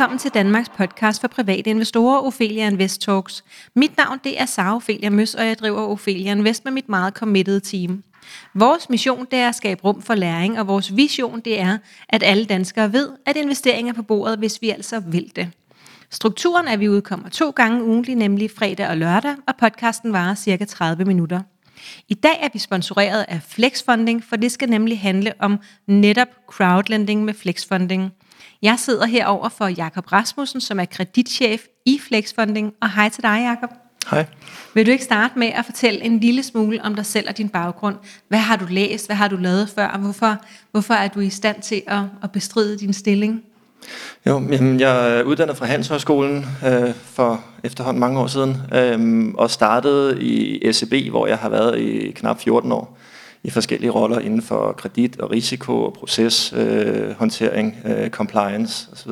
velkommen til Danmarks podcast for private investorer, Ophelia Invest Talks. Mit navn det er Sara Ophelia Møs, og jeg driver Ophelia Invest med mit meget committed team. Vores mission det er at skabe rum for læring, og vores vision det er, at alle danskere ved, at investeringer er på bordet, hvis vi altså vil det. Strukturen er, at vi udkommer to gange ugentlig, nemlig fredag og lørdag, og podcasten varer cirka 30 minutter. I dag er vi sponsoreret af Flexfunding, for det skal nemlig handle om netop crowdlending med Flexfunding. Jeg sidder herover for Jakob Rasmussen, som er kreditchef i Flexfunding, og hej til dig, Jakob. Hej. Vil du ikke starte med at fortælle en lille smule om dig selv og din baggrund? Hvad har du læst? Hvad har du lavet før? Og hvorfor, hvorfor er du i stand til at, at bestride din stilling? Jo, jamen, jeg er uddannet fra Handelshøjskolen øh, for efterhånden mange år siden, øh, og startede i SEB, hvor jeg har været i knap 14 år, i forskellige roller inden for kredit og risiko og proceshåndtering, øh, øh, compliance osv.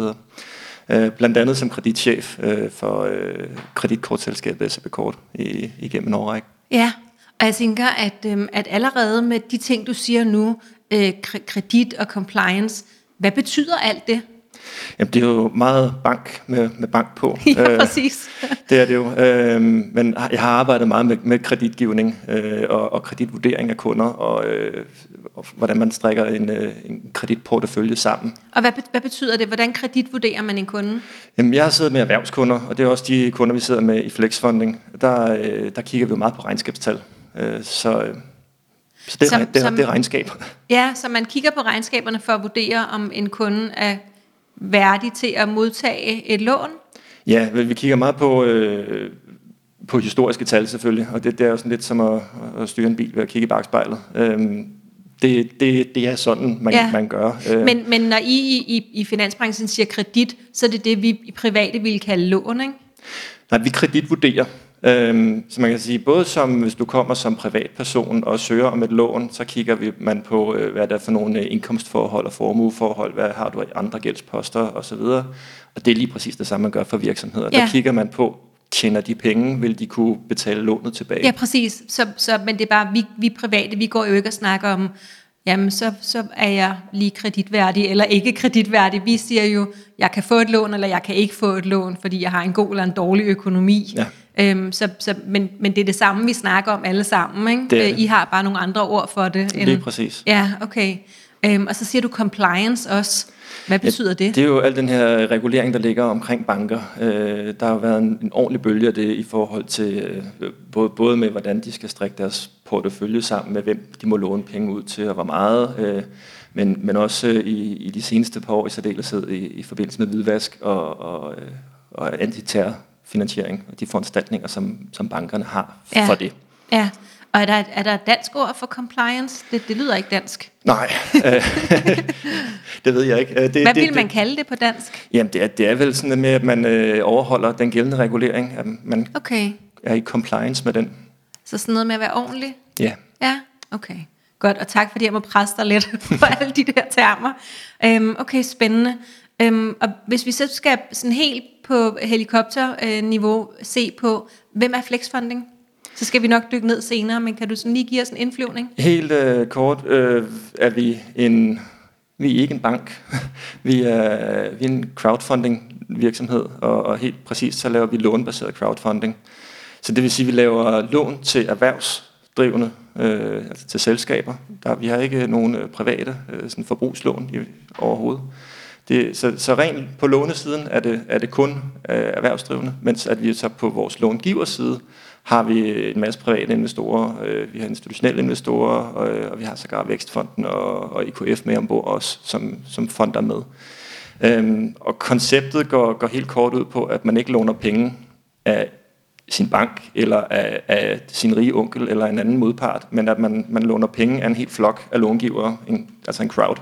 Øh, blandt andet som kreditchef øh, for øh, kreditkortselskabet SAP Kort i, igennem en årrække. Ja, og jeg tænker, at, øh, at allerede med de ting, du siger nu, øh, kredit og compliance, hvad betyder alt det? Jamen, det er jo meget bank med, med bank på. Ja, øh, præcis. det er det jo. Øh, men jeg har arbejdet meget med, med kreditgivning øh, og, og kreditvurdering af kunder, og, øh, og hvordan man strikker en, øh, en kreditportefølje sammen. Og hvad, hvad betyder det? Hvordan kreditvurderer man en kunde? Jamen, jeg har siddet med erhvervskunder, og det er også de kunder, vi sidder med i Flexfunding. Der, øh, der kigger vi jo meget på regnskabstal. Øh, så... Øh, så det, som, det, som, det er regnskab. Ja, så man kigger på regnskaberne for at vurdere, om en kunde er værdig til at modtage et lån? Ja, vi kigger meget på, øh, på historiske tal selvfølgelig, og det, det er jo sådan lidt som at, at styre en bil ved at kigge i bagspejlet. Øhm, det, det, det er sådan, man, ja. man gør. Øh. Men, men når I i, i finansbranchen siger kredit, så er det det, vi i private vil kalde lån, ikke? Nej, vi kreditvurderer. Øhm, så man kan sige, både som hvis du kommer som privatperson og søger om et lån, så kigger vi man på, øh, hvad der er for nogle øh, indkomstforhold og formueforhold, hvad har du i andre gældsposter osv. Og det er lige præcis det samme, man gør for virksomheder. Ja. Der kigger man på, tjener de penge, vil de kunne betale lånet tilbage? Ja, præcis. Så, så, men det er bare, vi, vi private, vi går jo ikke og snakker om, jamen så, så er jeg lige kreditværdig eller ikke kreditværdig. Vi siger jo, jeg kan få et lån, eller jeg kan ikke få et lån, fordi jeg har en god eller en dårlig økonomi. Ja. Øhm, så, så, men, men det er det samme, vi snakker om alle sammen. Ikke? Det det. I har bare nogle andre ord for det. End, Lige præcis. Ja, okay. Øhm, og så siger du compliance også. Hvad betyder det? Det er jo al den her regulering, der ligger omkring banker. Øh, der har været en, en ordentlig bølge af det i forhold til øh, både, både med, hvordan de skal strikke deres portefølje sammen, med hvem de må låne penge ud til, og hvor meget. Øh, men, men også øh, i, i de seneste par år i særdeleshed i, i forbindelse med hvidvask og, og, og antiterror finansiering og de foranstaltninger, som, som bankerne har ja. for det. Ja, og er der, er der et dansk ord for compliance? Det, det lyder ikke dansk. Nej, det ved jeg ikke. Det, Hvad det, vil man det, kalde det på dansk? Jamen, det er, det er vel sådan med, at man øh, overholder den gældende regulering. At man okay. er i compliance med den. Så sådan noget med at være ordentlig? Ja. Ja, okay. Godt, og tak fordi jeg må presse dig lidt på alle de der termer. Øhm, okay, spændende. Øhm, og hvis vi så skal sådan helt på helikopterniveau se på, hvem er flexfunding? Så skal vi nok dykke ned senere, men kan du sådan lige give os en indflyvning? Helt øh, kort øh, er vi en, vi er ikke en bank. vi, er, vi er en crowdfunding virksomhed, og, og helt præcist så laver vi lånbaseret crowdfunding. Så det vil sige, at vi laver lån til erhvervsdrivende, øh, altså til selskaber. Der, vi har ikke nogen øh, private øh, sådan forbrugslån i, overhovedet. Det, så, så rent på lånesiden er det, er det kun øh, erhvervsdrivende, mens at vi så på vores långiverside har vi en masse private investorer, øh, vi har institutionelle investorer, og, øh, og vi har sågar Vækstfonden og, og IKF med ombord også, som, som fonder med. Øhm, og konceptet går, går helt kort ud på, at man ikke låner penge af sin bank, eller af, af sin rige onkel, eller en anden modpart, men at man, man låner penge af en helt flok af långivere, en, altså en crowd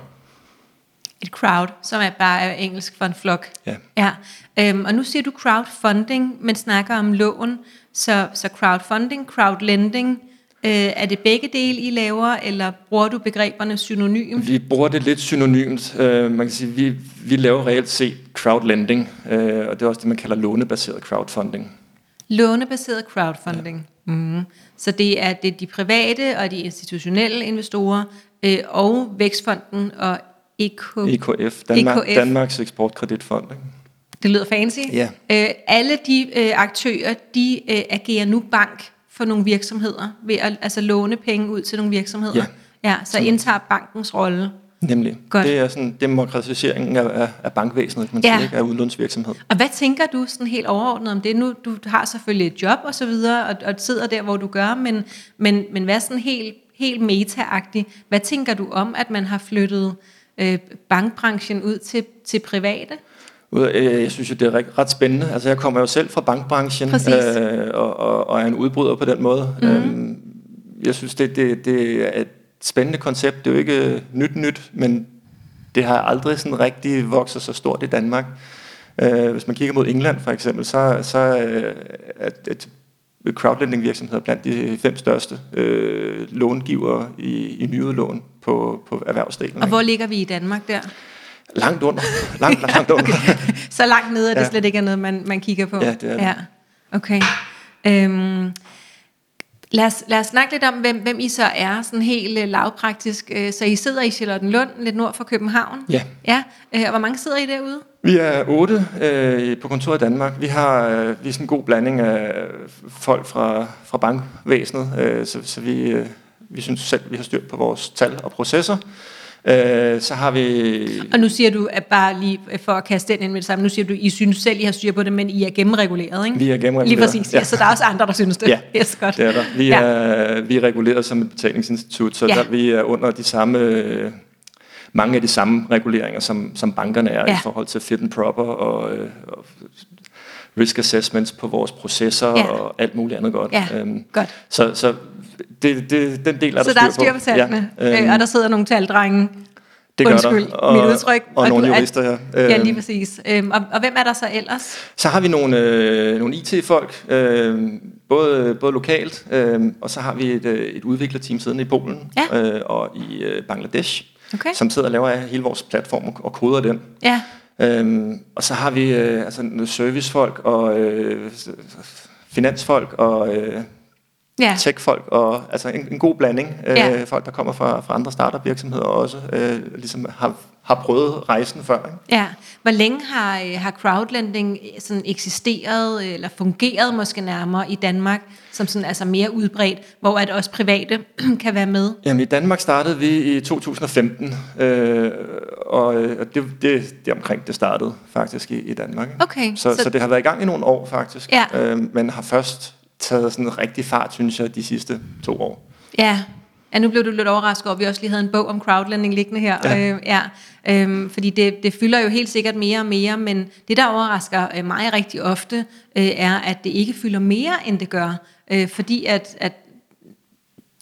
et crowd, som er bare engelsk for en flok. Ja. ja. Øhm, og nu siger du crowdfunding, men snakker om lån. Så, så crowdfunding, crowdlending, øh, er det begge dele, I laver, eller bruger du begreberne synonymt? Vi bruger det lidt synonymt. Øh, man kan sige, vi, vi laver reelt set crowdlending, øh, og det er også det, man kalder lånebaseret crowdfunding. Lånebaseret crowdfunding. Ja. Mm. Så det er det de private og de institutionelle investorer, øh, og Vækstfonden og EK, EKF, Danmark, EKF. Danmarks Eksportkreditfond. Ikke? Det lyder fancy. Ja. Øh, alle de øh, aktører, de øh, agerer nu bank for nogle virksomheder, ved at altså, låne penge ud til nogle virksomheder. Ja. ja så indtager bankens rolle. Nemlig. Godt. Det er sådan demokratiseringen af, af, af bankvæsenet, man Ja. ja. sige, ikke? af udlånsvirksomhed. Og hvad tænker du sådan helt overordnet om det? Nu, du har selvfølgelig et job og så videre, og, og sidder der, hvor du gør, men, men, men hvad sådan helt, helt meta-agtigt? Hvad tænker du om, at man har flyttet øh, bankbranchen ud til, til private? Øh, Jeg synes jo, det er ret- spændende. Altså, jeg kommer jo selv fra bankbranchen, Præcis. øh, og, og, og er en udbryder på den måde. Mm-hmm. Øhm, jeg synes, det, det, det er et spændende koncept. Det er jo ikke nyt nyt, men det har aldrig sådan rigtig vokset så stort i Danmark. Øh, hvis man kigger mod England for eksempel, så, så øh, er et crowdlending virksomheder blandt de fem største øh, långivere i, i nyudlån på, på erhvervsdelen. Og hvor ligger vi i Danmark der? Langt under. Langt, langt, langt under. Så langt nede, at det Ja. slet ikke er noget, man, man kigger på? Ja, det er det. Ja, okay. Øhm, lad, os, lad os snakke lidt om, hvem, hvem I så er, sådan helt øh, lavpraktisk. Øh, Så I sidder i Charlottenlund, lidt nord for København? Ja. Ja, øh, og hvor mange sidder I derude? Vi er otte øh, på kontoret i Danmark. Vi har øh, vi er sådan en god blanding af folk fra, fra bankvæsenet, øh, så, så vi, øh, vi synes selv, vi har styr på vores tal og processer. Øh, så har vi... Og nu siger du, at bare lige for at kaste den ind med det samme, nu siger du, I synes selv, I har styr på det, men I er gennemreguleret, ikke? Vi er gennemreguleret. Lige præcis, ja. Ja. Så der er også andre, der synes det. Ja, yes, godt. Det er der. Vi Ja. er, vi er reguleret som et betalingsinstitut, så Ja. der, vi er under de samme... øh, mange af de samme reguleringer, som, som bankerne er Ja. i forhold til fit and proper og, øh, og risk assessments på vores processer ja. og alt muligt andet godt. Ja, Øhm, godt. Så, så det, det, den del er Så der der er styr på tallene, Ja, ja, øh, og der sidder nogle taldrenge. det gør Undskyld der. mit udtryk. Og, og nogle er- jurister her. Ja, Øhm, lige præcis. Øhm, og, og hvem er der så ellers? Så har vi nogle, øh, nogle IT-folk, øh, både, både lokalt, øh, og så har vi et, øh, et udviklerteam siddende i Polen Ja. øh, og i øh, Bangladesh, Okay. som sidder og laver hele vores platform og, og koder den. Ja, Øhm, og så har vi øh, altså noget servicefolk og øh, finansfolk og øh, ja. techfolk og altså en, en god blanding. Øh, Ja. Folk, der kommer fra, fra andre startup virksomheder også, øh, ligesom har, har prøvet rejsen før. Ikke? Ja, hvor længe har, øh, har crowdlending øh, sådan eksisteret, eller fungeret måske nærmere i Danmark, som sådan altså mere udbredt, hvor at også private kan være med? Jamen i Danmark startede vi i 2015, øh, og det, det, det er omkring det startede faktisk i, i Danmark. Okay, Så, så- så, så det har været i gang i nogle år faktisk, Ja. øh, men har først taget sådan en rigtig fart, synes jeg, de sidste to år. Ja. Ja, nu blev du lidt overrasket over, at vi også lige havde en bog om crowdlending liggende her. Ja. Øh, ja. Øhm, fordi det, det fylder jo helt sikkert mere og mere, men det, der overrasker øh, mig rigtig ofte, øh, er, at det ikke fylder mere, end det gør. Øh, fordi at, at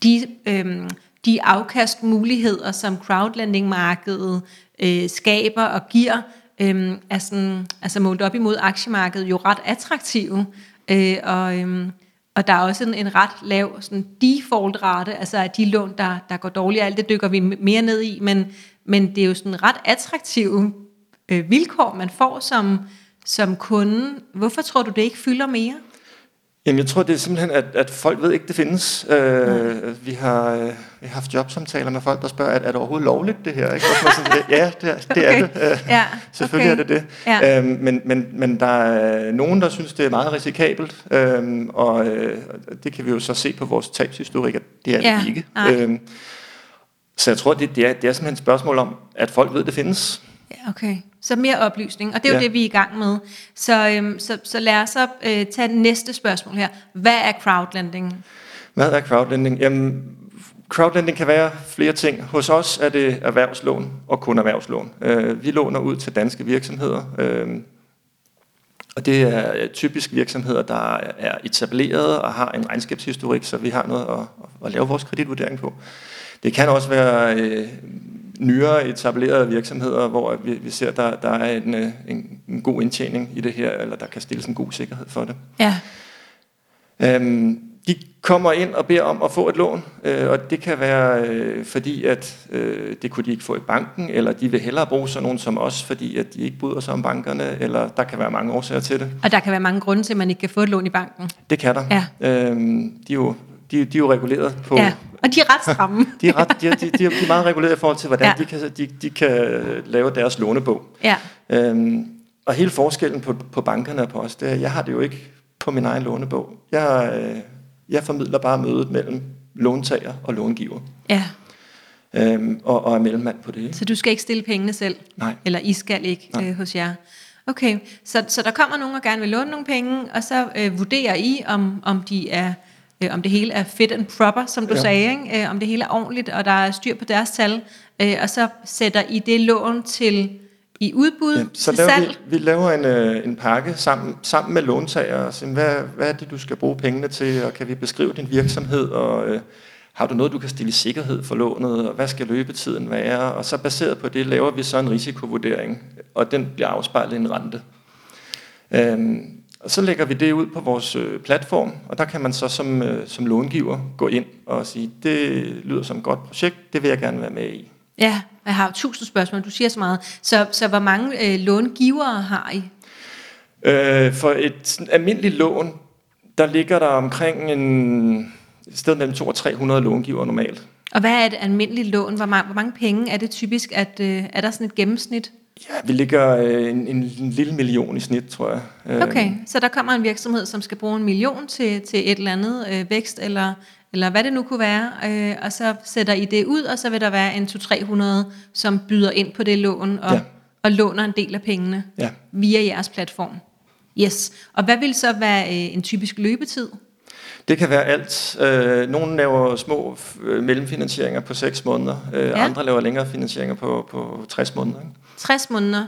de, øhm, de afkastmuligheder, som crowdlending-markedet øh, skaber og giver, øhm, er sådan, altså målt op imod aktiemarkedet, jo ret attraktive. Øh, og, øhm, og der er også en, en ret lav sådan default-rate, altså af de lån, der, der går dårligt. Alt det dykker vi mere ned i, men, men det er jo sådan ret attraktive øh, vilkår, man får som, som kunde. Hvorfor tror du, det ikke fylder mere? Jamen jeg tror, det er simpelthen, at, at folk ved ikke, det findes. Øh, vi, har, øh, vi har haft jobsamtaler med folk, der spørger, er, er det overhovedet lovligt det her? Ikke? Og sådan, ja, det er det. Okay. Er det. Øh, Ja, Selvfølgelig okay. er det det. Ja. Øhm, men, men, men der er nogen, der synes, det er meget risikabelt, øhm, og øh, det kan vi jo så se på vores tabshistorik, at det er Ja, det ikke. nej. Øhm, så jeg tror, det, det, er, det er simpelthen et spørgsmål om, at folk ved, det findes. Ja, okay. Så mere oplysning, og det er jo Ja. det, vi er i gang med. Så, øhm, så, så lad os så øh, tage næste spørgsmål her. Hvad er crowdlending? Hvad er crowdlending? Jamen, crowdlending kan være flere ting. Hos os er det erhvervslån og kun erhvervslån. Øh, vi låner ud til danske virksomheder, øh, og det er typisk virksomheder, der er etableret og har en regnskabshistorik, så vi har noget at, at lave vores kreditvurdering på. Det kan også være øh, nyere etablerede virksomheder, hvor vi, vi ser, der, der er en, øh, en, en god indtjening i det her, eller der kan stilles en god sikkerhed for det. Ja, Øhm, de kommer ind og beder om at få et lån, øh, og det kan være øh, fordi, at øh, det kunne de ikke få i banken, eller de vil hellere bruge sådan nogen som os, fordi at de ikke bryder sig om bankerne, eller der kan være mange årsager til det. og der kan være mange grunde til, at man ikke kan få et lån i banken. Det kan der. Ja. Øhm, de, er jo, de, de er jo reguleret på... Ja, og de er ret stramme. De er, ret, de, de, de, de er meget reguleret i forhold til, hvordan Ja. ja. de, kan, de, de kan lave deres lånebog. ja, Øhm, og hele forskellen på, på bankerne og på os, det er, jeg har det jo ikke på min egen lånebog. Jeg, øh, jeg formidler bare mødet mellem låntager og långiver. Ja. Øhm, og, og er mellemmand på det. Ikke? Så du skal ikke stille pengene selv? Nej. Eller I skal ikke øh, hos jer? Okay, så, så der kommer nogen og gerne vil låne nogle penge, og så øh, vurderer I, om, om, de er, øh, om det hele er fit and proper, som du ja. Sagde, ikke? Øh, om det hele er ordentligt, og der er styr på deres tal, øh, og så sætter I det lån til i udbud, Ja, så til laver salg. vi, vi laver en, øh, en pakke sammen, sammen med låntager. og siger, Hvad, hvad er det, du skal bruge pengene til? Og kan vi beskrive din virksomhed? Og øh, har du noget, du kan stille i sikkerhed for lånet? Og hvad skal løbetiden være? Og så baseret på det laver vi så en risikovurdering, og den bliver afspejlet i en rente. Øhm, og så lægger vi det ud på vores øh, platform, og der kan man så som, øh, som långiver gå ind og sige, det lyder som et godt projekt, det vil jeg gerne være med i. Ja, jeg har tusind spørgsmål, du siger så meget. Så, så hvor mange øh, långivere har I? Øh, for et sådan almindeligt lån, der ligger der omkring en et sted mellem 200 og 300 långiver normalt. Og hvad er et almindeligt lån? Hvor mange, hvor mange penge er det typisk, at øh, er der sådan et gennemsnit? Ja, vi ligger øh, en, en, en lille million i snit, tror jeg. Øh, Okay, så der kommer en virksomhed, som skal bruge en million til, til et eller andet øh, vækst, eller, eller hvad det nu kunne være, øh, og så sætter I det ud, og så vil der være en 200-300, som byder ind på det lån, og, ja. Og låner en del af pengene Ja. via jeres platform. Yes, og hvad vil så være øh, en typisk løbetid? Det kan være alt. Øh, nogle laver små mellemfinansieringer på 6 måneder, øh, ja. andre laver længere finansieringer på, på 60 måneder. Ikke? 60 måneder?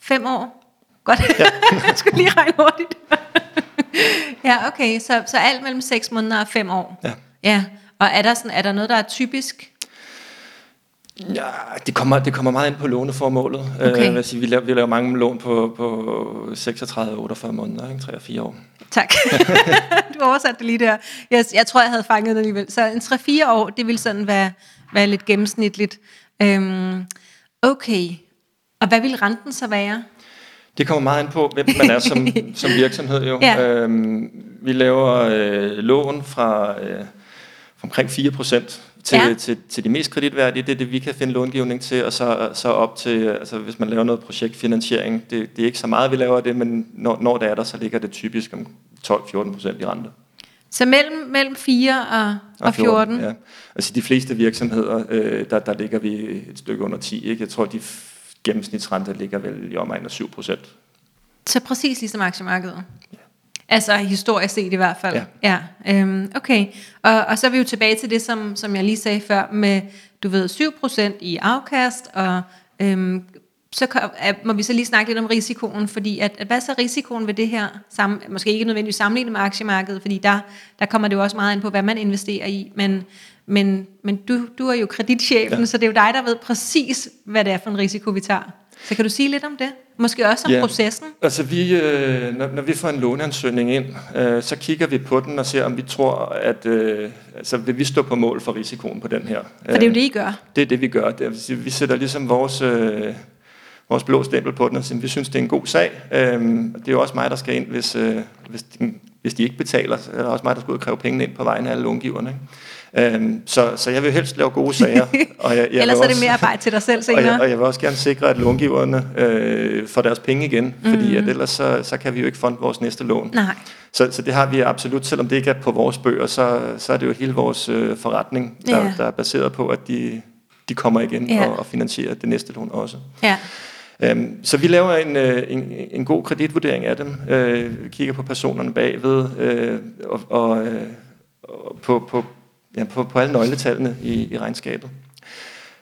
5 år? Godt, ja. jeg skulle lige regne hurtigt. ja, okay, så, så alt mellem 6 måneder og 5 år? Ja. Ja, og er der, sådan, er der noget, der er typisk? Ja, det kommer, det kommer meget ind på låneformålet. Okay. Øh, sige, vi, laver, vi laver mange lån på, på 36-48 måneder, ikke? 3-4 år. Tak. du oversatte det lige der. Jeg, jeg tror, jeg havde fanget det alligevel. Så en 3-4 år, det vil sådan være, være lidt gennemsnitligt. Øhm, okay. Og hvad vil renten så være? Det kommer meget ind på, hvem man er som, som virksomhed. Jo. Ja. Øhm, vi laver øh, lån fra, øh, fra omkring 4% til, Ja. til, til de mest kreditværdige. Det er det, vi kan finde långivning til, og så, så op til, altså hvis man laver noget projektfinansiering, det, det er ikke så meget, vi laver det, men når, når det er der, så ligger det typisk om 12-14% i rente. Så mellem, mellem 4 og, og 14? Ja. Altså de fleste virksomheder, øh, der, der ligger vi et stykke under 10. Ikke? Jeg tror, de gennemsnitsrente ligger vel i omegn af 7%. Så præcis ligesom aktiemarkedet? Altså historisk set i hvert fald. Ja. ja øhm, okay. Og, og så er vi jo tilbage til det, som, som jeg lige sagde før, med, du ved, 7% i afkast, og øhm, så må vi så lige snakke lidt om risikoen, fordi at, at hvad er så risikoen ved det her, sam, måske ikke nødvendigvis sammenlignet med aktiemarkedet, fordi der, der kommer det jo også meget ind på, hvad man investerer i, men, men, men du, du er jo kreditchefen, Ja. så det er jo dig, der ved præcis, hvad det er for en risiko, vi tager. Så kan du sige lidt om det? Måske også om Ja. processen? Altså vi, øh, når, når vi får en låneansøgning ind, øh, så kigger vi på den og ser, om vi tror, at øh, altså, vil vi stå på mål for risikoen på den her. For det er jo det, I gør. Det er det, vi gør. Det, sige, vi sætter ligesom vores, øh, vores blå stempel på den og siger, vi synes, det er en god sag. Øhm, det er jo også mig, der skal ind, hvis, øh, hvis, de, hvis de ikke betaler. Så er det også mig, der skal ud og kræve pengene ind på vegne af alle långiverne. Ikke? Øhm, så, så jeg vil helst lave gode sager. Og jeg, jeg Ellers er det mere arbejde til dig selv og senere. jeg, og jeg vil også gerne sikre, at långiverne øh, får deres penge igen, fordi at ellers så, så kan vi jo ikke fonde vores næste lån. Nej. Så, så det har vi absolut, selvom det ikke er på vores bøger, så, så er det jo hele vores øh, forretning, der, Ja. der er baseret på, at de, de kommer igen Ja. og, og finansierer det næste lån også. Ja. Øhm, så vi laver en, øh, en, en god kreditvurdering af dem, øh, kigger på personerne bagved, øh, og, og, øh, og på, på, ja, på, på alle nøgletallene i, i regnskabet.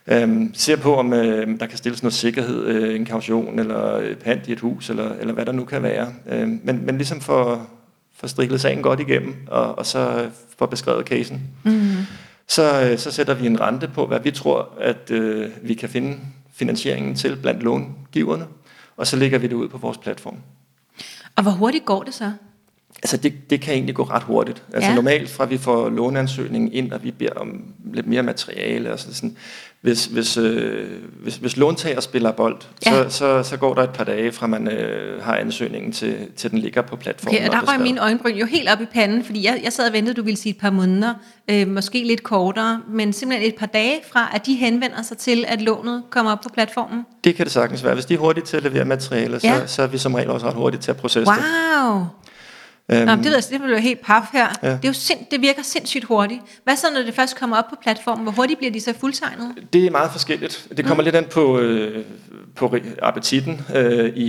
Øhm, ser på, om øh, der kan stilles noget sikkerhed, øh, en kaution eller pant i et hus, eller, eller hvad der nu kan være. Øhm, men, men ligesom for, for striklet sagen godt igennem, og, og så få beskrevet casen. Mm. Så, øh, så sætter vi en rente på, hvad vi tror, at øh, vi kan finde finansieringen til blandt långiverne, og så lægger vi det ud på vores platform. Og hvor hurtigt går det så? Altså det, det kan egentlig gå ret hurtigt. Altså Ja. normalt fra vi får låneansøgningen ind, og vi beder om lidt mere materiale og sådan, sådan hvis, hvis, øh, hvis, hvis låntager spiller bold, Ja. så, så, så går der et par dage fra man øh, har ansøgningen til, til den ligger på platformen. Okay, og der røg mine øjenbryn jo helt op i panden, fordi jeg, jeg sad og ventede, du ville sige et par måneder, øh, måske lidt kortere, men simpelthen et par dage fra, at de henvender sig til, at lånet kommer op på platformen. Det kan det sagtens være. Hvis de er hurtige til at levere materiale, så, Ja. så er vi som regel også ret hurtige til at processe det. Wow! Øhm, Nå, det, ved jeg, det bliver jo helt paf her. Ja. Det, er jo sind, det virker sindssygt hurtigt. Hvad så, når det først kommer op på platformen? Hvor hurtigt bliver de så fuldtegnet? Det er meget forskelligt. Det kommer mm. lidt an på, øh, på appetitten øh, i,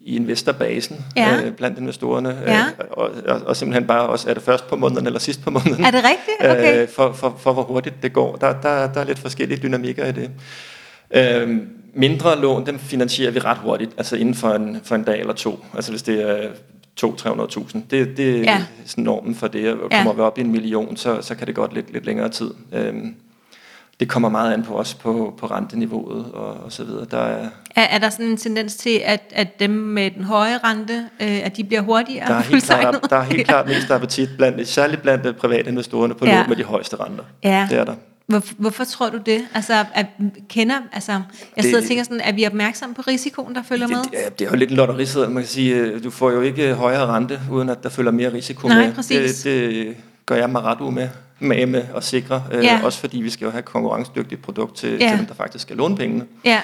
i investorbasen Ja. øh, blandt investorerne. Ja. Øh, og, og, og simpelthen bare også, er det først på måneden eller sidst på måneden? Er det rigtigt? Okay. øh, for, for, for hvor hurtigt det går. Der, der, der er lidt forskellige dynamikker i det. Øh, mindre lån, dem finansierer vi ret hurtigt, altså inden for en, for en dag eller to. Altså hvis det er 200-300.000. Det, det er Ja. sådan normen for det. Og Ja. kommer vi op i en million, så, så kan det godt lidt, lidt længere tid. Øhm, det kommer meget an på os på, på renteniveauet og, og så videre. Der er, Er, er der sådan en tendens til, at, at dem med den høje rente, øh, at de bliver hurtigere der, er helt klart, der er helt klart mest appetit, blandt, særligt blandt øh, private investorerne på Ja. lån med de højeste renter. Ja. Det er der. Hvor, hvorfor tror du det? Altså, at kender, altså, jeg sidder og Det- tænker sådan, er vi opmærksomme på risikoen, der følger med? Det, det, er, det jo lidt en lotteriseddel. Man kan sige, øh, du får jo ikke højere rente, uden at der følger mere risiko Nej, med. præcis. Det, det gør jeg mig ret umage med, med at sikre. Øh, Ja. Også fordi vi skal jo have et konkurrencedygtigt produkt til, Ja. til dem, der faktisk skal låne pengene. Ja,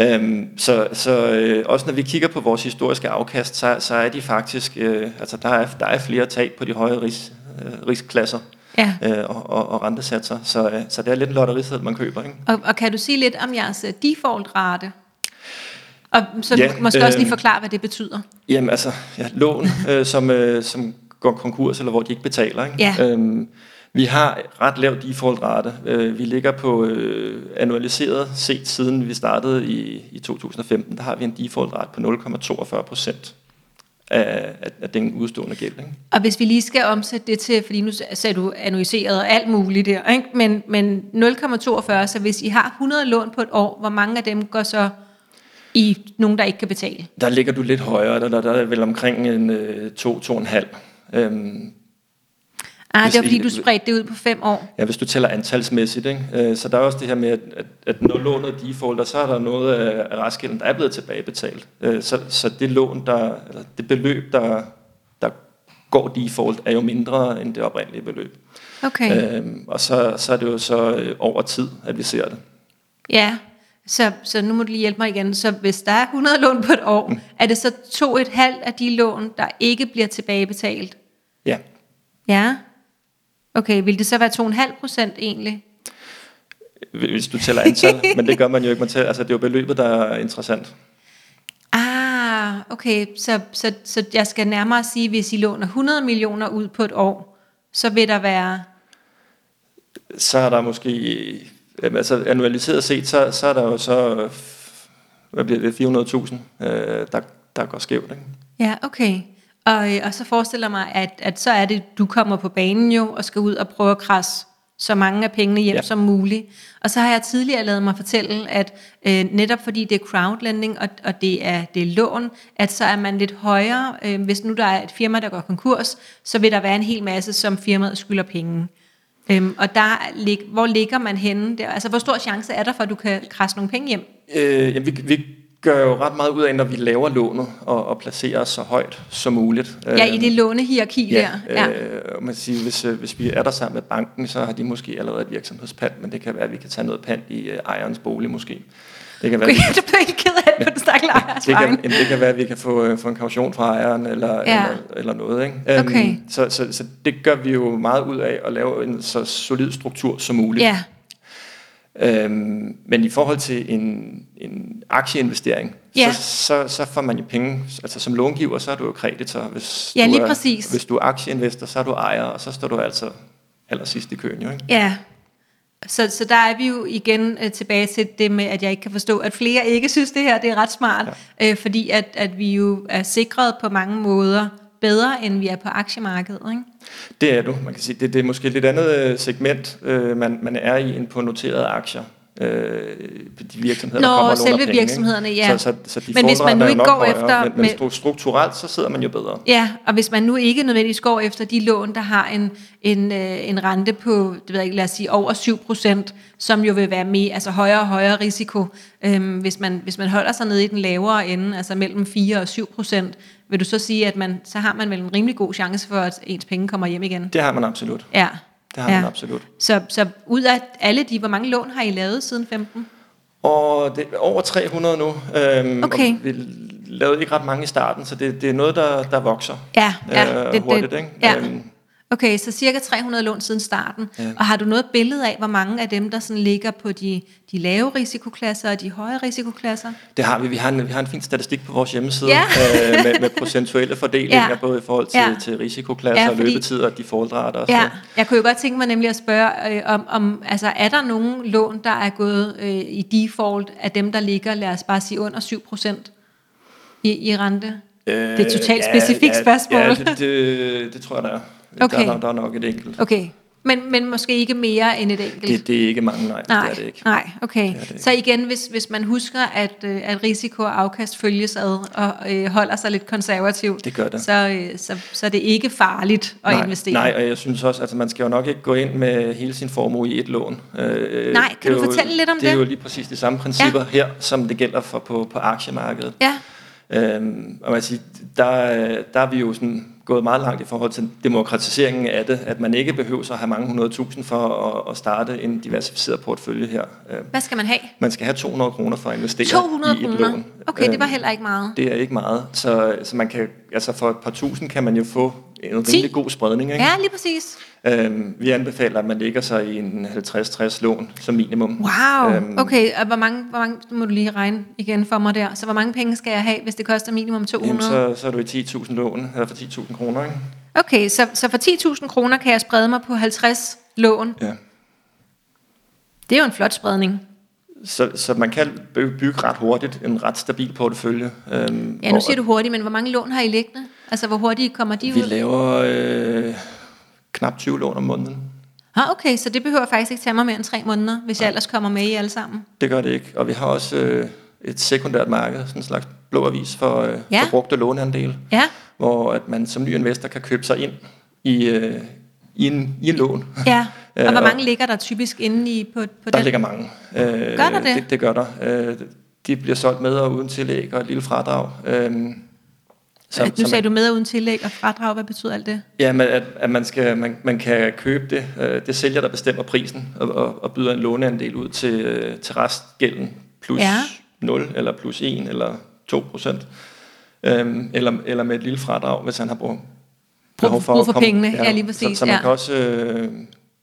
Øhm, så så øh, også når vi kigger på vores historiske afkast, så, så er de faktisk, øh, altså der er, der er flere tab på de høje ris, øh, riskklasser ja. øh, og, og, og rentesatser, så, øh, så det er lidt en lotteriseddel, man køber. Ikke? Og, og kan du sige lidt om jeres øh, default-rate? Og så Ja, måske også lige øhm, forklare, hvad det betyder. Jamen altså, ja, lån, øh, som, øh, som går konkurs, eller hvor de ikke betaler. Ikke? Ja. Øhm, vi har ret lav default-rate. Øh, vi ligger på øh, annualiseret set siden vi startede i, i 2015, der har vi en default-rate på 0,42 procent af, af, af den udstående gæld. Ikke? Og hvis vi lige skal omsætte det til, fordi nu sagde du annuiseret og alt muligt der, ikke? Men, men 0,42, så hvis I har 100 lån på et år, hvor mange af dem går så i nogen, der ikke kan betale? Der ligger du lidt højere, der, der, der er vel omkring en øh, 2-2,5. Øhm, Ah, Hvis det var fordi, du spredte det ud på fem år. Ja, hvis du tæller antalsmæssigt. Ikke? Øh, Så der er også det her med, at, at, når lånet defaulter, så er der noget af af restgælden, der er blevet tilbagebetalt. Øh, Så, så det lån, der, eller det beløb, der, der går default, er jo mindre end det oprindelige beløb. Okay. Øhm, og så, så er det jo så øh, over tid, at vi ser det. Ja, så, så nu må du lige hjælpe mig igen. Så hvis der er 100 lån på et år, mm. er det så to et halvt af de lån, der ikke bliver tilbagebetalt? Ja, Ja. Okay, vil det så være 2,5 procent egentlig? hvis du tæller antal, men det gør man jo ikke. Man tæller, altså, det er jo beløbet, der er interessant. Ah, okay. Så, så, så jeg skal nærmere sige, hvis I låner 100 millioner ud på et år, så vil der være... så er der måske, altså annualiseret set, så, så er der jo så, hvad bliver det, 400.000, øh, der, der går skævt. Ikke? Ja, okay. Og, øh, og så forestiller mig, at, at så er det, du kommer på banen jo, og skal ud og prøve at krasse så mange af pengene hjem Ja. ja. som muligt. Og så har jeg tidligere lavet mig fortælle, at øh, netop fordi det er crowdlending, og, og det, er, det er lån, at så er man lidt højere. Øh, hvis nu der er et firma, der går konkurs, så vil der være en hel masse, som firmaet skylder penge. Øhm, og der, lig- hvor ligger man henne? Der? Altså, hvor stor chance er der for, at du kan krasse nogle penge hjem? Øh, jamen, vi, vi gør jo ret meget ud af, når vi laver lånet, og, og placerer os så højt som muligt. Ja, i det lånehierarki ja, der. Ja. Øh, man siger, hvis, øh, hvis vi er der sammen med banken, så har de måske allerede et virksomhedspand, men det kan være, at vi kan tage noget pand i øh, ejerens bolig måske. Det kan være, Okay, du bliver ikke ked af det på den stakkels ejers det kan, jamen, det kan være, at vi kan få, øh, få en kaution fra ejeren eller, Ja. eller, eller noget. Ikke? Øhm, Okay. så, så, så det gør vi jo meget ud af at lave en så solid struktur som muligt. Ja, Øhm, men i forhold til en, en aktieinvestering, Ja. så, så, så får man jo penge, altså som långiver, så er du jo kreditor. Hvis Ja, du lige er, præcis. Hvis du er aktieinvestor, så er du ejer, og så står du altså allersidst i køen. Jo, ikke? ja. Så, så der er vi jo igen øh, tilbage til det med, at jeg ikke kan forstå, at flere ikke synes, det her det er ret smart, ja. øh, fordi at, at vi jo er sikret på mange måder bedre, end vi er på aktiemarkedet. Ikke? Det er du. Man kan sige, det, det er måske et lidt andet øh, segment, øh, man, man er i end på noterede aktier. øh, de virksomheder, Nå, der kommer og selve penge. ikke? virksomhederne, ja. Så, så, så de Men hvis man nu ikke går højere, efter Men, men med- stru- strukturelt, så sidder man jo bedre. Ja, og hvis man nu ikke nødvendigvis går efter de lån, der har en, en, øh, en rente på, det ved jeg ikke, lad os sige, over 7%, som jo vil være mere, altså højere og højere risiko. Øhm, hvis, man, hvis man holder sig nede i den lavere ende, altså mellem 4 og 7%, vil du så sige, at man, så har man vel en rimelig god chance for, at ens penge kommer hjem igen? Det har man absolut. Ja. Det har ja. man absolut. Så, så ud af alle de, hvor mange lån har I lavet siden 15? Og det er over 300 nu. Øhm, Okay. Og vi lavede ikke ret mange i starten, så det, det er noget, der, der vokser Ja, ja. øh, hurtigt. Ikke? ja. Øhm, Okay, så cirka 300 lån siden starten. Ja. Og har du noget billede af, hvor mange af dem, der sådan ligger på de, de lave risikoklasser og de høje risikoklasser? Det har vi. Vi har en, vi har en fin statistik på vores hjemmeside Ja. øh, med, med procentuelle fordelinger, Ja. både i forhold til, Ja. til risikoklasser, Ja, ja, fordi- løbetider og defaultrater. og så. Ja, jeg kunne jo godt tænke mig nemlig at spørge, øh, om, om altså, er der nogen lån, der er gået øh, i default af dem, der ligger, lad os bare sige, under 7% i, i rente? Øh, Det er et totalt specifikt spørgsmål. Ja, det, det, det tror jeg, der er. Okay. Der, er- der er nok et enkelt. Okay, men, men måske ikke mere end et enkelt? Det, det er ikke mange, nej. Nej, Det er det ikke. nej, okay. Det det ikke. Så igen, hvis, hvis man husker, at, øh, at risiko og afkast følges ad, og øh, holder sig lidt konservativt, Det gør det. Så, øh, så, så er det ikke farligt at nej, investere. Nej, og jeg synes også, at altså, man skal jo nok ikke gå ind med hele sin formue i et lån. Øh, Nej, kan du jo- fortælle lidt om det? Det er jo lige præcis de samme principper ja. her, som det gælder for på, på aktiemarkedet. Ja, Øhm, og man siger, der, der er vi jo sådan gået meget langt i forhold til demokratiseringen af det, at man ikke behøver at have mange hundrede tusind for at, at starte en diversificeret portefølje her. Øhm, hvad skal man have? Man skal have 200 kroner for at investere 200 i et kroner? lån. Okay, det var Øhm, heller ikke meget. Det er ikke meget, så, så man kan, altså for et par tusind kan man jo få en 10? rimelig god spredning. Ikke? Ja, lige præcis. Øhm, vi anbefaler, at man ligger sig i en 50-60 lån som minimum. Wow, Øhm, okay, og hvor mange, hvor mange, må du lige regne igen for mig der, så hvor mange penge skal jeg have, hvis det koster minimum 200? Jamen, så, så er du i 10.000 lån, eller for 10.000 kroner. Ikke? Okay, så, så for 10.000 kroner kan jeg sprede mig på 50 lån. Ja. Det er jo en flot spredning. Så, så man kan by- bygge ret hurtigt en ret stabil portefølje. Øhm, Ja, nu hvor siger du hurtigt, men hvor mange lån har I liggende? Altså, hvor hurtigt kommer de Vi ud? laver øh, knap 20 lån om måneden. Ah, okay, så det behøver faktisk ikke tage mig mere end tre måneder, hvis jeg ellers kommer med i alle sammen. Det gør det ikke. Og vi har også øh, et sekundært marked, sådan en slags blå avis for, øh, Ja. for brugte låneandel, Ja, hvor at man som ny investor kan købe sig ind i, øh, i, en, i en lån. ja. Og Øh, hvor og- mange ligger der typisk inde i på, på Der den? ligger mange. Øh, Gør der det? det? Det gør der. Øh, de bliver solgt med og uden tillæg og et lille fradrag. Øh, Så, nu sagde du med og uden tillæg og fradrag, hvad betyder alt det? Ja, men at, at man, skal, man, man kan købe det. Øh, det sælger, der bestemmer prisen og, og, og byder en låneandel ud til, øh, til restgælden plus Ja. 0 eller plus 1 eller 2 procent. Øhm, eller, eller med et lille fradrag, hvis han har brug, Brug- brug for pengene. Ja, lige præcis, Så, så man, ja. kan også, øh,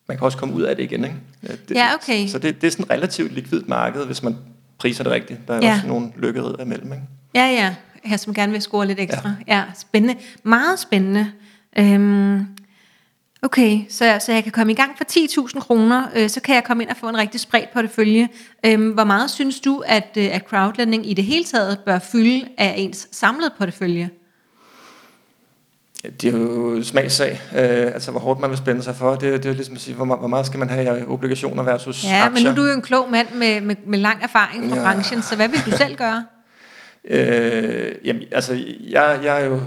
man kan også komme ud af det igen. Ikke? Ja, Det, Ja, okay. Så det, det er sådan et relativt likvidt marked, hvis man priser det rigtigt. Der er Ja. ja. også nogle lykkerider imellem. Ikke? Ja, ja. Jeg som gerne vil score lidt ekstra. Ja, ja spændende. Meget spændende. Øhm, okay, så, så jeg kan komme i gang for 10.000 kroner, øh, så kan jeg komme ind og få en rigtig spredt portefølje. Øhm, hvor meget synes du, at, øh, at crowdlending i det hele taget bør fylde af ens samlede portefølje? Ja, Det er jo smagssag, øh, altså hvor hårdt man vil spænde sig for. Det, det er jo ligesom at sige, hvor, meget- hvor meget skal man have i obligationer versus Ja, aktier. men nu er du jo en klog mand med, med, med lang erfaring fra Ja. branchen, så hvad vil du selv gøre? Øh, jamen, altså, jeg, jeg er jo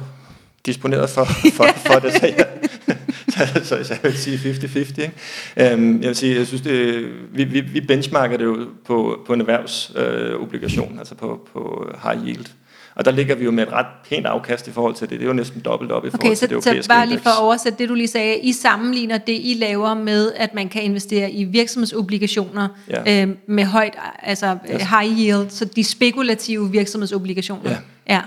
disponeret for, for, for det, så jeg, så, så, så jeg vil sige 50-50. Ikke? Øhm, jeg vil sige, jeg synes, det, vi, vi, vi benchmarker det jo på, på en erhvervsobligation, øh, obligation, altså på, på high yield. Og der ligger vi jo med et ret pænt afkast i forhold til det. Det er jo næsten dobbelt op i forhold Okay, til det så, så europæiske bare lige for at oversætte det, du lige sagde. I sammenligner det, I laver med, at man kan investere i virksomhedsobligationer Ja. øh, med højt, altså Yes. high yield, så de spekulative virksomhedsobligationer. Ja. ja.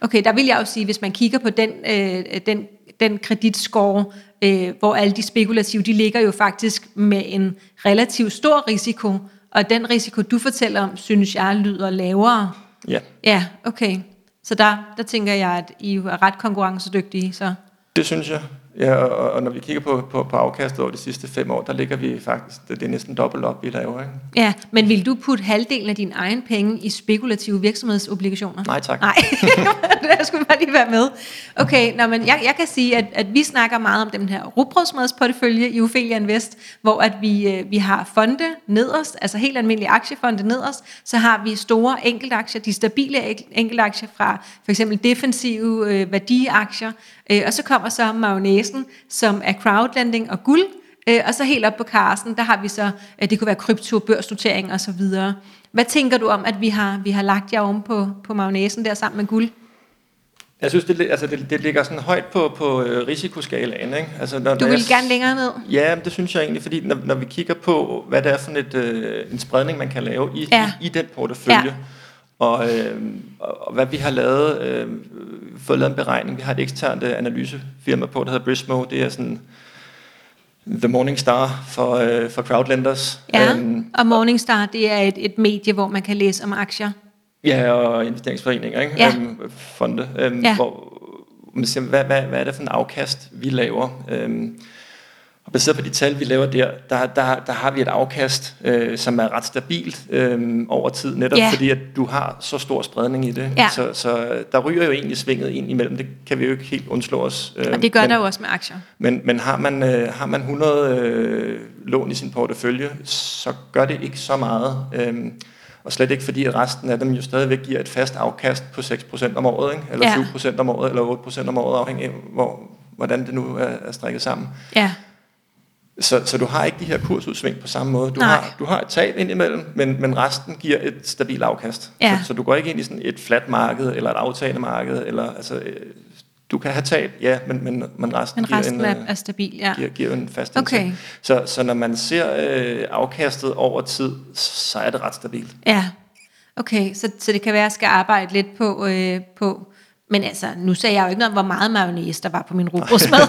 Okay, der vil jeg jo sige, hvis man kigger på den, øh, den, den kreditscore, øh, hvor alle de spekulative, de ligger jo faktisk med en relativt stor risiko, og den risiko, du fortæller om, synes jeg lyder lavere. Ja, Ja, okay. Så der, der tænker jeg, at I er ret konkurrencedygtige, så... det synes jeg. Ja, og, og når vi kigger på, på, på afkastet over de sidste fem år, der ligger vi faktisk, det, det er næsten dobbelt op, vi laver. Ikke? Ja, men vil du putte halvdelen af din egen penge i spekulative virksomhedsobligationer? Nej, tak. Nej, det skulle bare lige være med. Okay, nå, men jeg, jeg kan sige, at, at vi snakker meget om den her rugbrødsmadsportefølje i Ophelia Invest, hvor at vi, øh, vi har fonde nederst, altså helt almindelige aktiefonde nederst, så har vi store enkeltaktier, de stabile enkeltaktier fra for eksempel defensive øh, værdiaktier, øh, og så kommer så mayonnaisen, som er crowdlending og guld, øh, og så helt op på karsen, der har vi så, øh, det kunne være krypto, børsnotering og så videre. Hvad tænker du om, at vi har, vi har lagt jer om på, på mayonnaisen der sammen med guld? Jeg synes, det, altså det, det ligger sådan højt på, på øh, risikoskalaen. Ikke? Altså, når, du vil jeg, gerne længere ned? Ja, det synes jeg egentlig, fordi når, når vi kigger på, hvad det er for et, øh, en spredning, man kan lave i, ja. i, i den portefølje, ja. Og, øh, og hvad vi har lavet, øh, fået lavet en beregning. Vi har et eksternt øh, analysefirma på, der hedder Brismo. Det er sådan The Morningstar for, øh, for crowdlenders. Ja, um, og Morningstar, det er et, et medie, hvor man kan læse om aktier. Ja, og investeringsforeninger, ikke? Ja. Um, fonde, um, ja. hvor man siger, hvad, hvad, hvad er det for en afkast, vi laver? Og baseret på de tal, vi laver der, der, der, der har vi et afkast, øh, som er ret stabilt øh, over tid, netop yeah. fordi, at du har så stor spredning i det. Ja. Så, så der ryger jo egentlig svinget ind imellem. Det kan vi jo ikke helt undslå os. Øh, og det gør men, der jo også med aktier. Men, men har, man, øh, har man 100 øh, lån i sin portefølje, så gør det ikke så meget. Øh, og slet ikke fordi, at resten af dem jo stadigvæk giver et fast afkast på 6% om året, ikke? eller ja. 7% om året, eller 8% om året, afhængig af, hvor, hvordan det nu er, er strikket sammen. Ja. Så, så du har ikke de her kursudsving på samme måde. Du, har, du har et tab indimellem, men, men resten giver et stabilt afkast. Ja. Så, så du går ikke ind i sådan et flat marked, eller et aftagende marked, eller altså, øh, du kan have tab, ja, men, men, men resten, men resten giver, en, er, er stabil, ja. giver, giver en fast okay. Så, så når man ser øh, afkastet over tid, så er det ret stabilt. Ja, okay, så, så det kan være, at jeg skal arbejde lidt på, øh, på men altså, nu sagde jeg jo ikke noget om, hvor meget mayonnaise der var på min rugbrødsmad.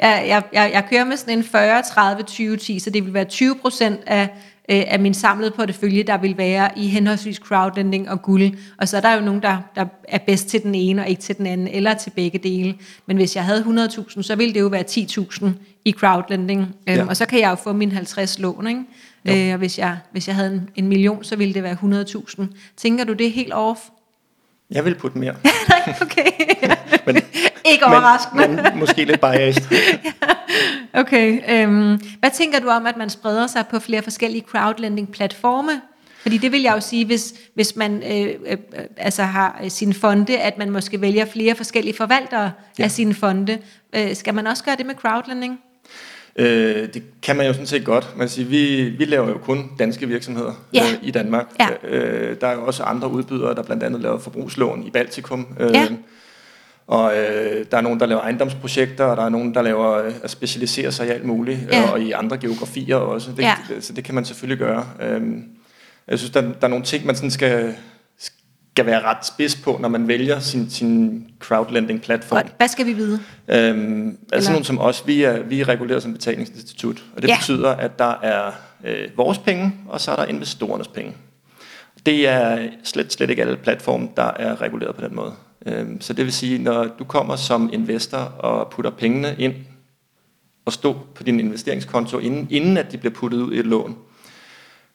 jeg, jeg, jeg, jeg kører med sådan en 40, 30, 20, 10, så det vil være 20 procent af, øh, af min samlede portefølje, der vil være i henholdsvis crowdlending og guld. Og så er der jo nogen, der, der er bedst til den ene og ikke til den anden, eller til begge dele. Men hvis jeg havde 100.000, så ville det jo være 10.000 i crowdlending. Øhm, ja. Og så kan jeg jo få min 50 lån, ikke? Øh, og hvis jeg, hvis jeg havde en, en million, så ville det være 100.000. Tænker du, det er helt off? Jeg vil putte mere. okay. men, ikke overraskende. Men, men måske lidt biased. okay. Um, hvad tænker du om, at man spreder sig på flere forskellige crowdlending-platforme? Fordi det vil jeg jo sige, hvis, hvis man øh, øh, altså har sin fonde, at man måske vælger flere forskellige forvaltere ja. af sine fonde. Øh, skal man også gøre det med crowdlending? Øh, det kan man jo sådan set godt. Man siger, vi, vi laver jo kun danske virksomheder ja. øh, i Danmark. Ja. Øh, der er jo også andre udbydere, der blandt andet laver forbrugslån i Baltikum. Øh, ja. Og øh, der er nogen, der laver ejendomsprojekter, og der er nogen, der laver øh, at specialisere sig i alt muligt, ja. og i andre geografier også. Det, ja. så det kan man selvfølgelig gøre. Øh, jeg synes, der, der er nogle ting, man sådan skal skal være ret spids på, når man vælger sin, sin crowdlending-platform. Hvad skal vi vide? Øhm, altså nogen som os, vi er, vi er reguleret som betalingsinstitut, og det ja. betyder, at der er øh, vores penge, og så er der investorernes penge. Det er slet, slet ikke alle platforme, der er reguleret på den måde. Øhm, så det vil sige, når du kommer som investor og putter pengene ind og stå på din investeringskonto, inden, inden at de bliver puttet ud i et lån,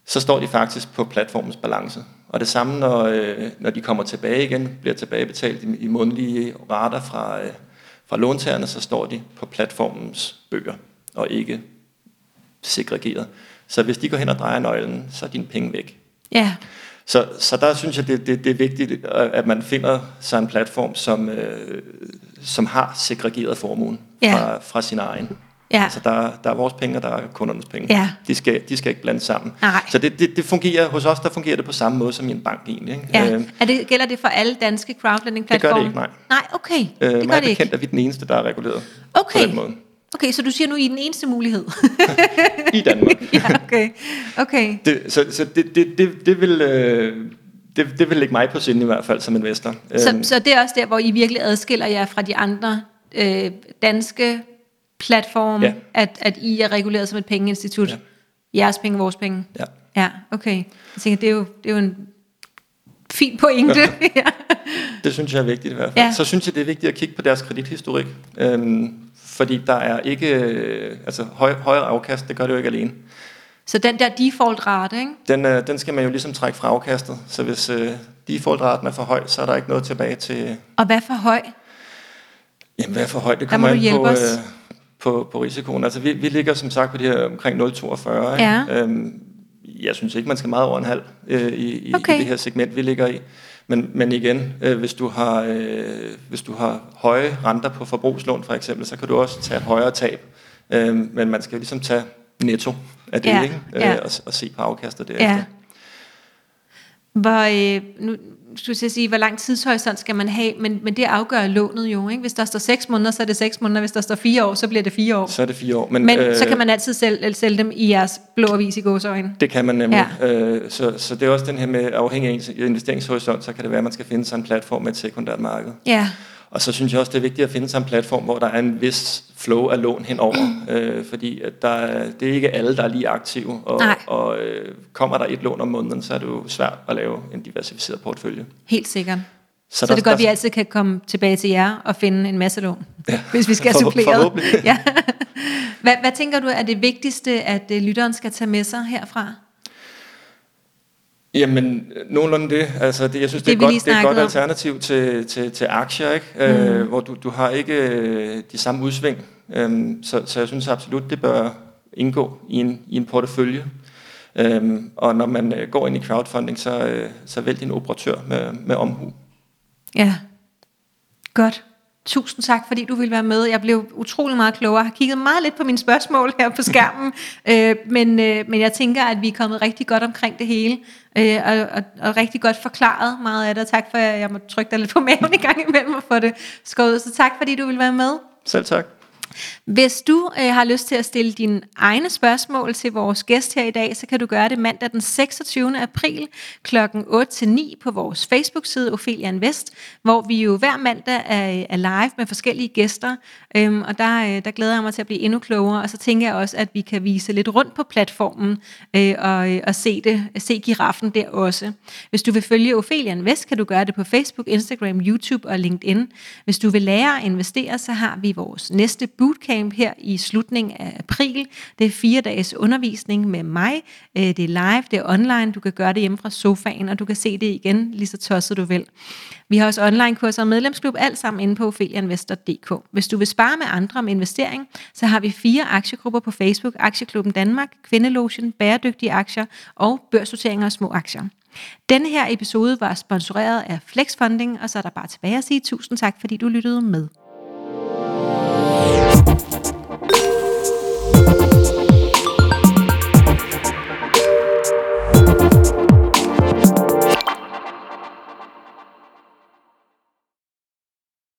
så står de faktisk på platformens balance. Og det samme, når, øh, når de kommer tilbage igen, bliver tilbagebetalt i, i mundlige rater fra, øh, fra låntagerne, så står de på platformens bøger, og ikke segregeret. Så hvis de går hen og drejer nøglen, så er dine penge væk. Ja. Så, så der synes jeg, det, det, det er vigtigt, at man finder sig en platform, som, øh, som har segregeret formuen ja. fra, fra sin egen. Ja. Altså der, der er vores penge, og der er kundernes penge. Ja. De, skal, de skal ikke blande sammen. Nej. Så det, det, det fungerer, hos os der fungerer det på samme måde som i en bank egentlig. Ikke? Ja. Øh, er det, gælder det for alle danske crowdlending-platforme? Det gør det ikke, nej. Nej, okay. Øh, det gør det ikke. er vi den eneste, der er reguleret okay. på den måde. Okay, så du siger nu, I er den eneste mulighed? I Danmark. ja, okay. okay. Det, så så det, det, det, det vil... Øh, det, det vil ligge mig på sinde i hvert fald som investor. Så, øhm. så det er også der, hvor I virkelig adskiller jer fra de andre øh, danske platform, ja. at, at I er reguleret som et pengeinstitut. Ja. Jeres penge, vores penge. Ja. Ja, okay. Jeg tænker, det er jo, det er jo en fin pointe. Ja. ja. Det synes jeg er vigtigt i hvert fald. Ja. Så synes jeg, det er vigtigt at kigge på deres kredithistorik. Øhm, fordi der er ikke, øh, altså høj, højere afkast, det gør det jo ikke alene. Så den der default rate, ikke? Den, øh, den skal man jo ligesom trække fra afkastet, så hvis øh, default-raten er for høj, så er der ikke noget tilbage til... Og hvad for høj? Jamen, hvad for højt? Det kommer hjælpe på, os. øh, på, på risikoen. Altså, vi, vi ligger som sagt på de her omkring 0,42. ikke? Ja. Øhm, jeg synes ikke, man skal meget over en halv øh, i, i, Okay. i det her segment, vi ligger i. Men, men igen, øh, hvis, du har, øh, hvis du har høje renter på forbrugslån for eksempel, så kan du også tage et højere tab. Øh, men man skal ligesom tage netto af det, Ja, ikke? ja. Øh, og, og se på afkastet derefter. Ja. Hvor, øh, nu skulle jeg sige, hvor lang tidshorisont skal man have, men, men det afgør lånet jo. Ikke? Hvis der står 6 måneder, så er det 6 måneder. Hvis der står 4 år, så bliver det 4 år. Så er det fire år. Men, men øh, så kan man altid sælge, sælge dem i jeres blå avis i gåsøjne. Det kan man nemlig. Ja. Ja. Øh, så, så det er også den her med, afhængig af ens investeringshorisont, så kan det være, at man skal finde sig en platform med et sekundært marked. Ja, Og så synes jeg også, det er vigtigt at finde sig en platform, hvor der er en vis flow af lån henover. øh, fordi at der, er- det er ikke alle, der er lige aktive. Og, Nej. og øh, kommer der et lån om måneden, så er det jo svært at lave en diversificeret portefølje. helt sikkert. Så, Så, så det er godt, vi altid kan komme tilbage til jer og finde en masse lån, ja. hvis vi skal For- supplere. ja. hvad, hvad tænker du er det vigtigste, at øh, lytteren skal tage med sig herfra? Jamen, nogenlunde det. Altså, det jeg synes, det, Det, er, godt, det er et godt om. alternativ til, til, til aktier, ikke? Mm. Øh, hvor du, du har ikke øh, de samme udsving. Øhm, så, så jeg synes absolut, det bør indgå i en, i en portefølje. Øhm, og når man øh, går ind i crowdfunding, så, øh, så vælg din operatør med, med omhu. Ja, godt. Tusind tak, fordi du ville være med. Jeg blev utrolig meget klogere. Jeg har kigget meget lidt på mine spørgsmål her på skærmen, øh, men, øh, men jeg tænker, at vi er kommet rigtig godt omkring det hele, øh, og, og, og rigtig godt forklaret meget af det. Og tak for, at jeg må trykke dig lidt på maven i gang imellem og få det skåret. Så tak, fordi du ville være med. Selv tak. Hvis du øh, har lyst til at stille dine egne spørgsmål til vores gæst her i dag, så kan du gøre det mandag den 26. april kl. 8-9 på vores Facebook-side Ophelia Invest, hvor vi jo hver mandag er, er live med forskellige gæster, øhm, og der, øh, der glæder jeg mig til at blive endnu klogere, og så tænker jeg også, at vi kan vise lidt rundt på platformen øh, og, øh, og se, det, se giraffen der også. Hvis du vil følge Ophelia Invest, kan du gøre det på Facebook, Instagram, YouTube og LinkedIn. Hvis du vil lære at investere, så har vi vores næste bootcamp her i slutningen af april. Det er fire dages undervisning med mig. Øh, det er live, det er online. Du kan gøre det hjemme fra sofaen, og du kan se det igen, lige så tosset du vil. Vi har også online-kurser og medlemsklub, alt sammen inde på opheliainvestor.dk. Hvis du vil spare med andre om investering, så har vi fire aktiegrupper på Facebook. Aktieklubben Danmark, Kvindelotion, Bæredygtige Aktier og Børssorteringer og Små Aktier. Denne her episode var sponsoreret af Flex Funding, og så er der bare tilbage at sige tusind tak, fordi du lyttede med.